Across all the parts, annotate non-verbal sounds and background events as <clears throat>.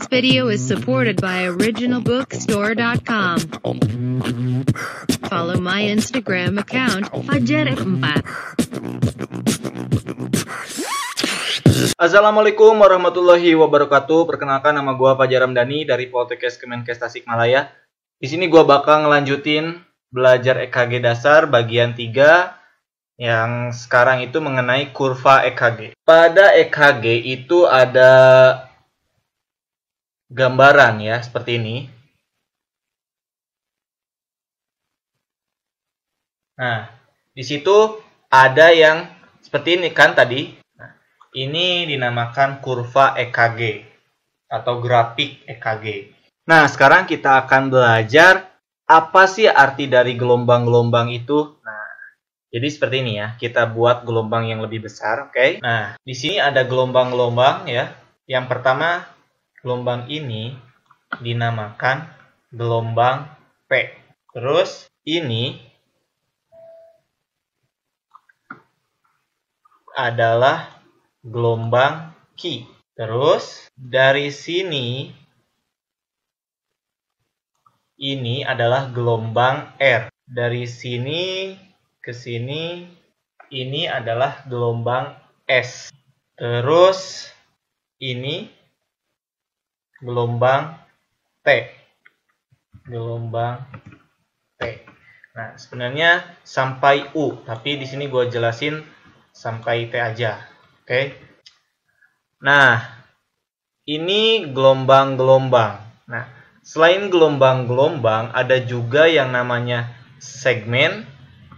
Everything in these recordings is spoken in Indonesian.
This video is supported by originalbookstore.com. Follow my Instagram account, Fajar4. Assalamualaikum warahmatullahi wabarakatuh. Perkenalkan nama gua Fajar Ramdhani dari Poltekkes Kemenkes Tasikmalaya. Di sini gua bakal ngelanjutin belajar EKG dasar bagian 3 yang sekarang itu mengenai kurva EKG. Pada EKG itu ada gambaran ya seperti ini. Nah, di situ ada yang seperti ini kan tadi. Nah, ini dinamakan kurva EKG atau grafik EKG. Nah, sekarang kita akan belajar apa sih arti dari gelombang-gelombang itu. Nah, jadi seperti ini ya, kita buat gelombang yang lebih besar, oke? Okay? Nah, di sini ada gelombang-gelombang ya. Yang pertama, gelombang ini dinamakan gelombang P. Terus ini adalah gelombang Q. Terus dari sini ini adalah gelombang R. Dari sini ke sini ini adalah gelombang S. Terus ini gelombang T. Gelombang T. Nah, sebenarnya sampai U, tapi di sini gue jelasin sampai T aja. Oke. Nah, ini gelombang-gelombang. Nah, selain gelombang-gelombang, ada juga yang namanya segmen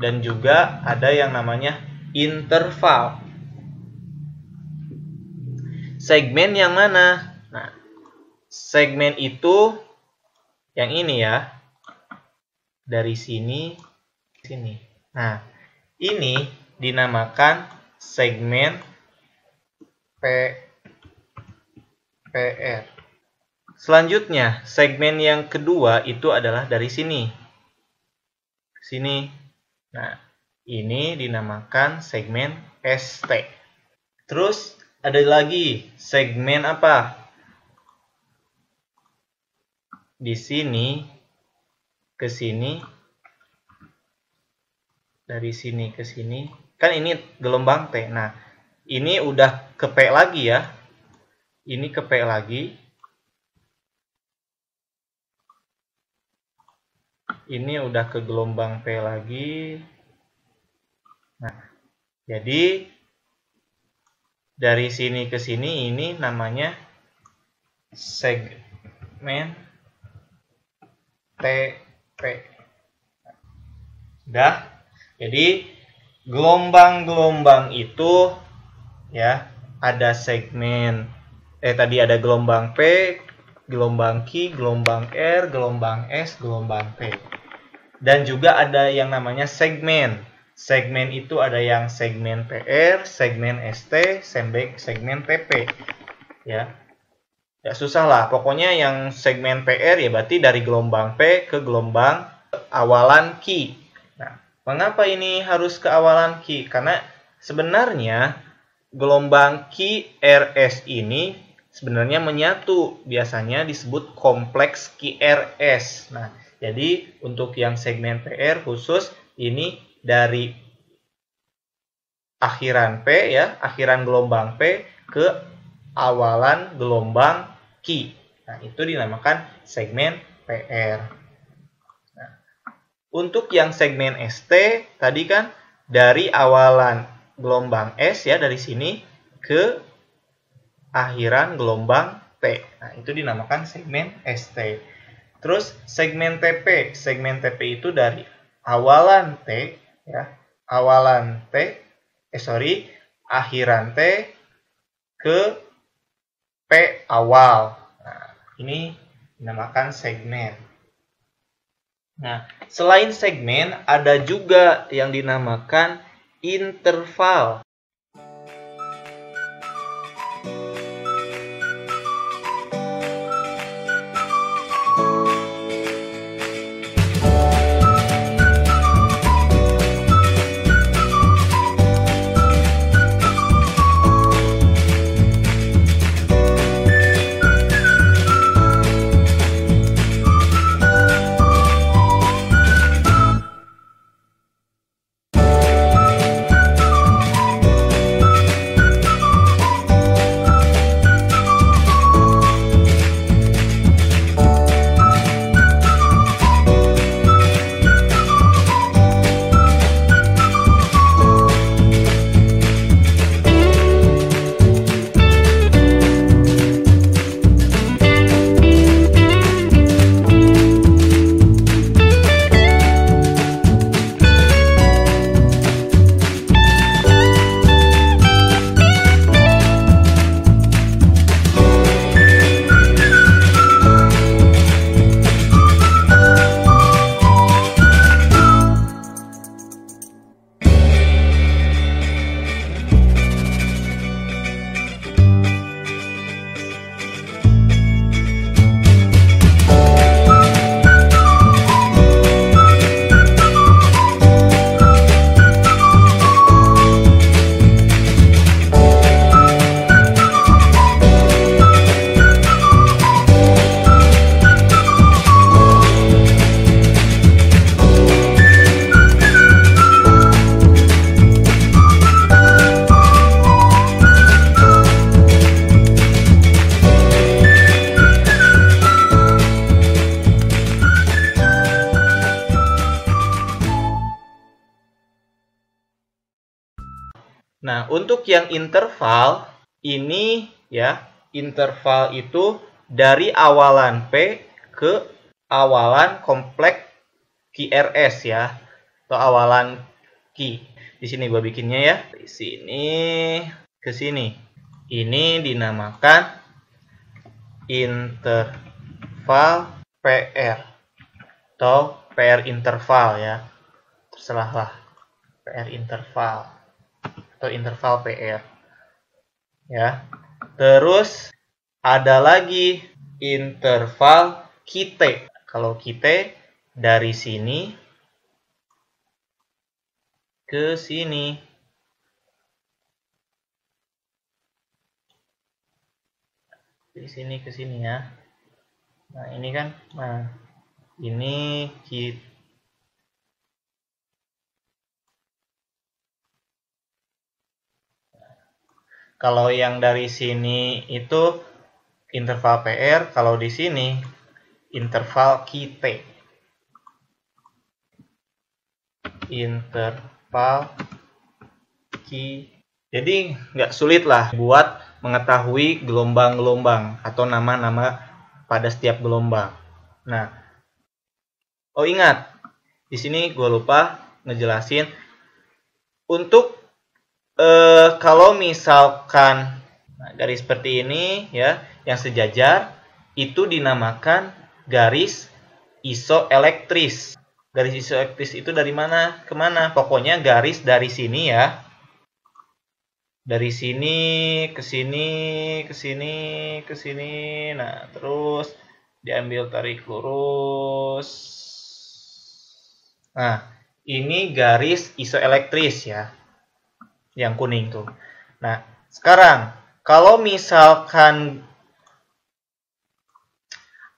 dan juga ada yang namanya interval. Segmen yang mana? Segmen itu yang ini ya. Dari sini sini. Nah, ini dinamakan segmen P PR. Selanjutnya, segmen yang kedua itu adalah dari sini. Sini Nah, ini dinamakan segmen ST. Terus ada lagi segmen apa? Di sini ke sini dari sini ke sini kan ini gelombang T. Nah, ini udah ke P lagi ya. Ini ke P lagi. ini udah ke gelombang P lagi. Nah, jadi dari sini ke sini ini namanya segmen TP. Sudah? Jadi gelombang-gelombang itu ya ada segmen eh tadi ada gelombang P, gelombang Q, gelombang R, gelombang S, gelombang T dan juga ada yang namanya segmen. Segmen itu ada yang segmen PR, segmen ST, segmen TP. Ya. Ya susah lah. Pokoknya yang segmen PR ya berarti dari gelombang P ke gelombang awalan Q. Nah, mengapa ini harus ke awalan Q? Karena sebenarnya gelombang QRS ini sebenarnya menyatu. Biasanya disebut kompleks QRS. Nah, jadi untuk yang segmen PR khusus ini dari akhiran P ya, akhiran gelombang P ke awalan gelombang Q. Nah, itu dinamakan segmen PR. Nah, untuk yang segmen ST tadi kan dari awalan gelombang S ya dari sini ke akhiran gelombang T. Nah, itu dinamakan segmen ST. Terus segmen TP, segmen TP itu dari awalan T ya, awalan T, eh sorry, akhiran T ke P awal. Nah, ini dinamakan segmen. Nah, selain segmen ada juga yang dinamakan interval. Untuk yang interval ini ya, interval itu dari awalan P ke awalan kompleks QRS ya, atau awalan Q. Di sini gue bikinnya ya. Di sini ke sini. Ini dinamakan interval PR atau PR interval ya. Terserahlah. PR interval atau interval PR. Ya. Terus ada lagi interval kita. Kalau kita dari sini ke sini. Dari sini ke sini ya. Nah, ini kan nah ini kita Kalau yang dari sini itu interval PR, kalau di sini interval kita. Interval Q. Jadi nggak sulit lah buat mengetahui gelombang-gelombang atau nama-nama pada setiap gelombang. Nah, oh ingat, di sini gue lupa ngejelasin untuk eh, kalau misalkan nah, garis seperti ini ya yang sejajar itu dinamakan garis isoelektris. Garis isoelektris itu dari mana ke mana? Pokoknya garis dari sini ya. Dari sini ke sini, ke sini, ke sini. Nah, terus diambil tarik lurus. Nah, ini garis isoelektris ya yang kuning tuh. Nah, sekarang kalau misalkan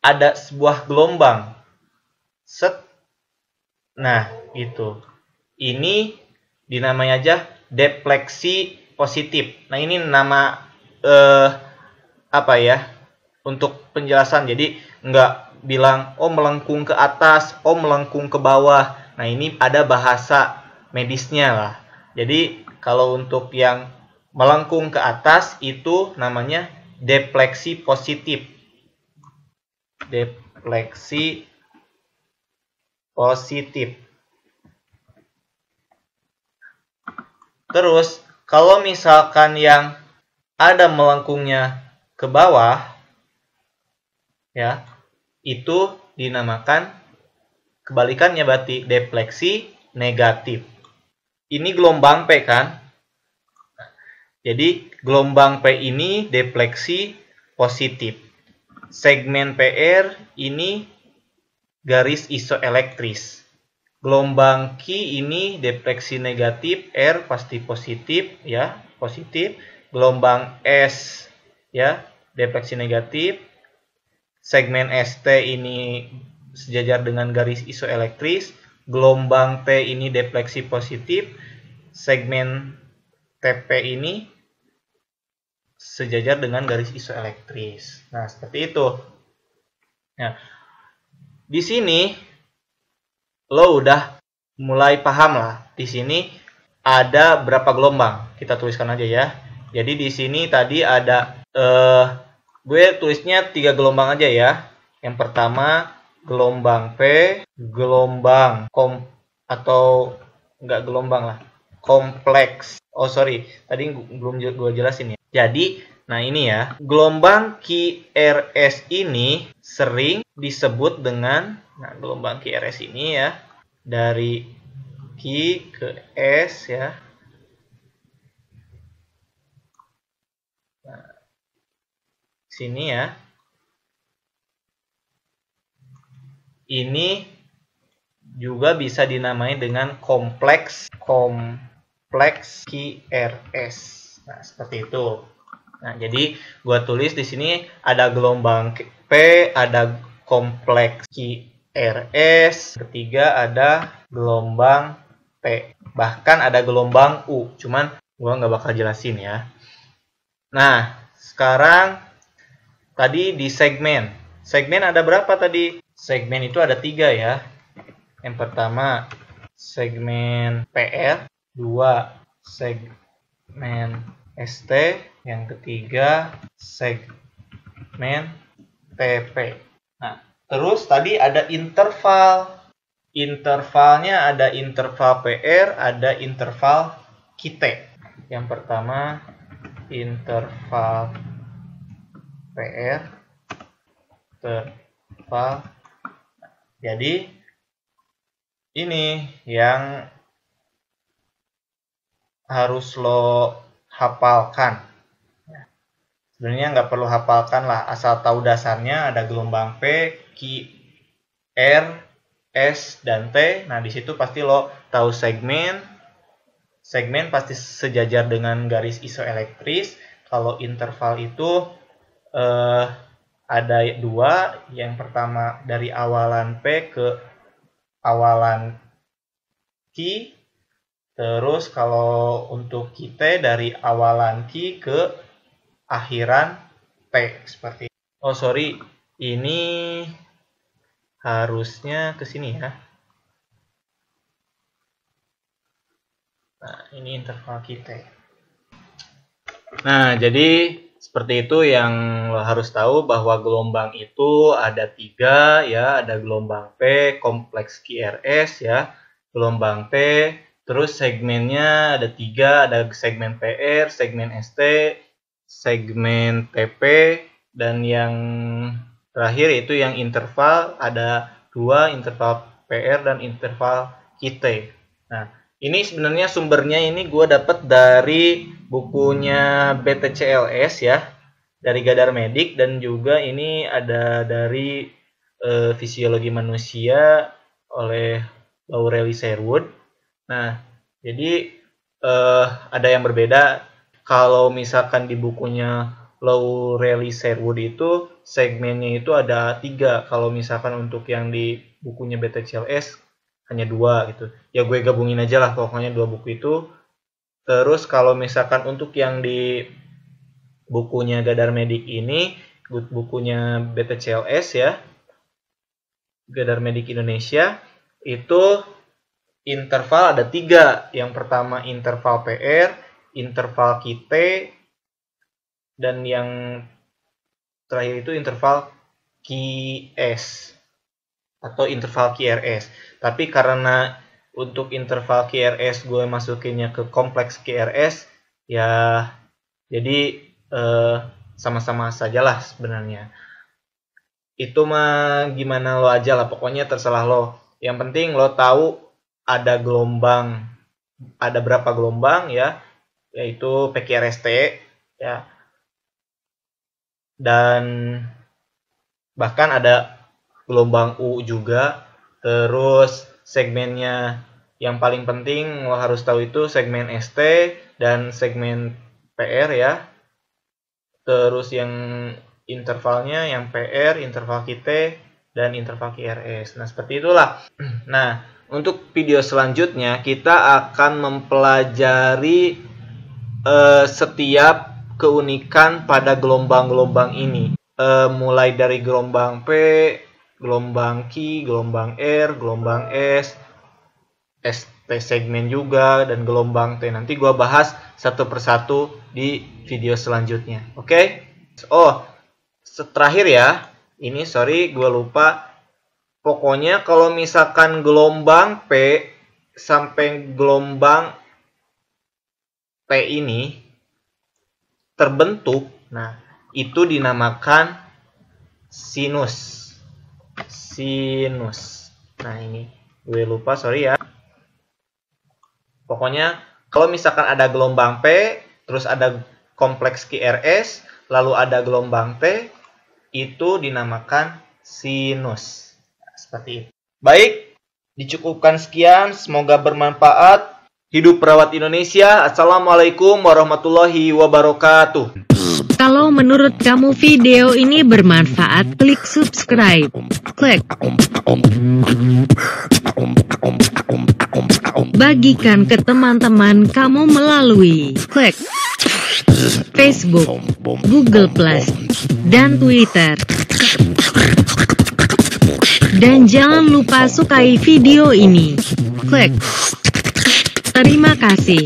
ada sebuah gelombang set nah itu. Ini dinamai aja defleksi positif. Nah ini nama eh, apa ya untuk penjelasan. Jadi nggak bilang oh melengkung ke atas oh melengkung ke bawah. Nah ini ada bahasa medisnya lah. Jadi kalau untuk yang melengkung ke atas itu namanya defleksi positif. Defleksi positif. Terus kalau misalkan yang ada melengkungnya ke bawah ya, itu dinamakan kebalikannya berarti defleksi negatif ini gelombang P kan? Jadi gelombang P ini defleksi positif. Segmen PR ini garis isoelektris. Gelombang Q ini defleksi negatif, R pasti positif ya, positif. Gelombang S ya, defleksi negatif. Segmen ST ini sejajar dengan garis isoelektris gelombang T ini defleksi positif, segmen TP ini sejajar dengan garis isoelektris. Nah, seperti itu. Nah, di sini lo udah mulai paham lah. Di sini ada berapa gelombang? Kita tuliskan aja ya. Jadi di sini tadi ada eh gue tulisnya tiga gelombang aja ya. Yang pertama gelombang P, gelombang kom atau enggak gelombang lah, kompleks. Oh sorry, tadi belum gue jelasin ya. Jadi, nah ini ya, gelombang QRS ini sering disebut dengan, nah gelombang QRS ini ya, dari Q ke S ya. Nah, sini ya, ini juga bisa dinamai dengan kompleks kompleks QRS. Nah, seperti itu. Nah, jadi gua tulis di sini ada gelombang P, ada kompleks QRS, ketiga ada gelombang P. Bahkan ada gelombang U, cuman gua nggak bakal jelasin ya. Nah, sekarang tadi di segmen. Segmen ada berapa tadi? Segmen itu ada tiga ya. Yang pertama segmen PR, dua segmen ST, yang ketiga segmen TP. Nah, terus tadi ada interval. Intervalnya ada interval PR, ada interval QT. Yang pertama interval PR interval jadi ini yang harus lo hafalkan. Sebenarnya nggak perlu hafalkan lah, asal tahu dasarnya ada gelombang P, Q, R, S, dan T. Nah di situ pasti lo tahu segmen. Segmen pasti sejajar dengan garis isoelektris. Kalau interval itu eh, ada dua. Yang pertama dari awalan P ke awalan Q Terus kalau untuk kita dari awalan Q ke akhiran T seperti. Oh sorry, ini harusnya ke sini ya. Nah, ini interval kita. Nah, jadi seperti itu yang harus tahu bahwa gelombang itu ada tiga ya, ada gelombang P kompleks QRS ya, gelombang P Terus segmennya ada tiga, ada segmen PR, segmen ST, segmen TP, dan yang terakhir itu yang interval ada dua interval PR dan interval QT. Nah, ini sebenarnya sumbernya ini gue dapat dari bukunya BTCLS ya, dari Gadar Medik dan juga ini ada dari uh, Fisiologi Manusia oleh Laureli Sherwood Nah, jadi uh, ada yang berbeda. Kalau misalkan di bukunya Laureli Sherwood itu segmennya itu ada tiga. Kalau misalkan untuk yang di bukunya BTCLS hanya dua gitu. Ya gue gabungin aja lah pokoknya dua buku itu. Terus kalau misalkan untuk yang di bukunya Gadar Medik ini, bukunya BTCLS ya, Gadar Medik Indonesia, itu interval ada tiga. Yang pertama interval PR, interval QT, dan yang terakhir itu interval QS atau interval QRS. Tapi karena untuk interval QRS gue masukinnya ke kompleks QRS, ya jadi eh, sama-sama sajalah sebenarnya. Itu mah gimana lo aja lah, pokoknya terserah lo. Yang penting lo tahu ada gelombang ada berapa gelombang ya yaitu PQRST ya dan bahkan ada gelombang U juga terus segmennya yang paling penting lo harus tahu itu segmen ST dan segmen PR ya. Terus yang intervalnya yang PR interval KT dan interval KRS nah seperti itulah. <clears throat> Nah untuk video selanjutnya kita akan mempelajari uh, setiap keunikan pada gelombang-gelombang ini. Uh, mulai dari gelombang P, gelombang Q, gelombang R, gelombang S, ST segmen juga, dan gelombang T. Nanti gue bahas satu persatu di video selanjutnya. Oke? Okay? Oh, terakhir ya. Ini sorry gue lupa Pokoknya kalau misalkan gelombang P sampai gelombang P ini terbentuk, nah itu dinamakan sinus. Sinus. Nah ini gue lupa sorry ya. Pokoknya kalau misalkan ada gelombang P, terus ada kompleks QRS, lalu ada gelombang T, itu dinamakan sinus. Seperti itu. Baik, dicukupkan sekian. Semoga bermanfaat. Hidup perawat Indonesia. Assalamualaikum warahmatullahi wabarakatuh. Kalau menurut kamu video ini bermanfaat, klik subscribe. Klik. Bagikan ke teman-teman kamu melalui klik Facebook, Google Plus, dan Twitter. Dan jangan lupa sukai video ini. Klik. Terima kasih.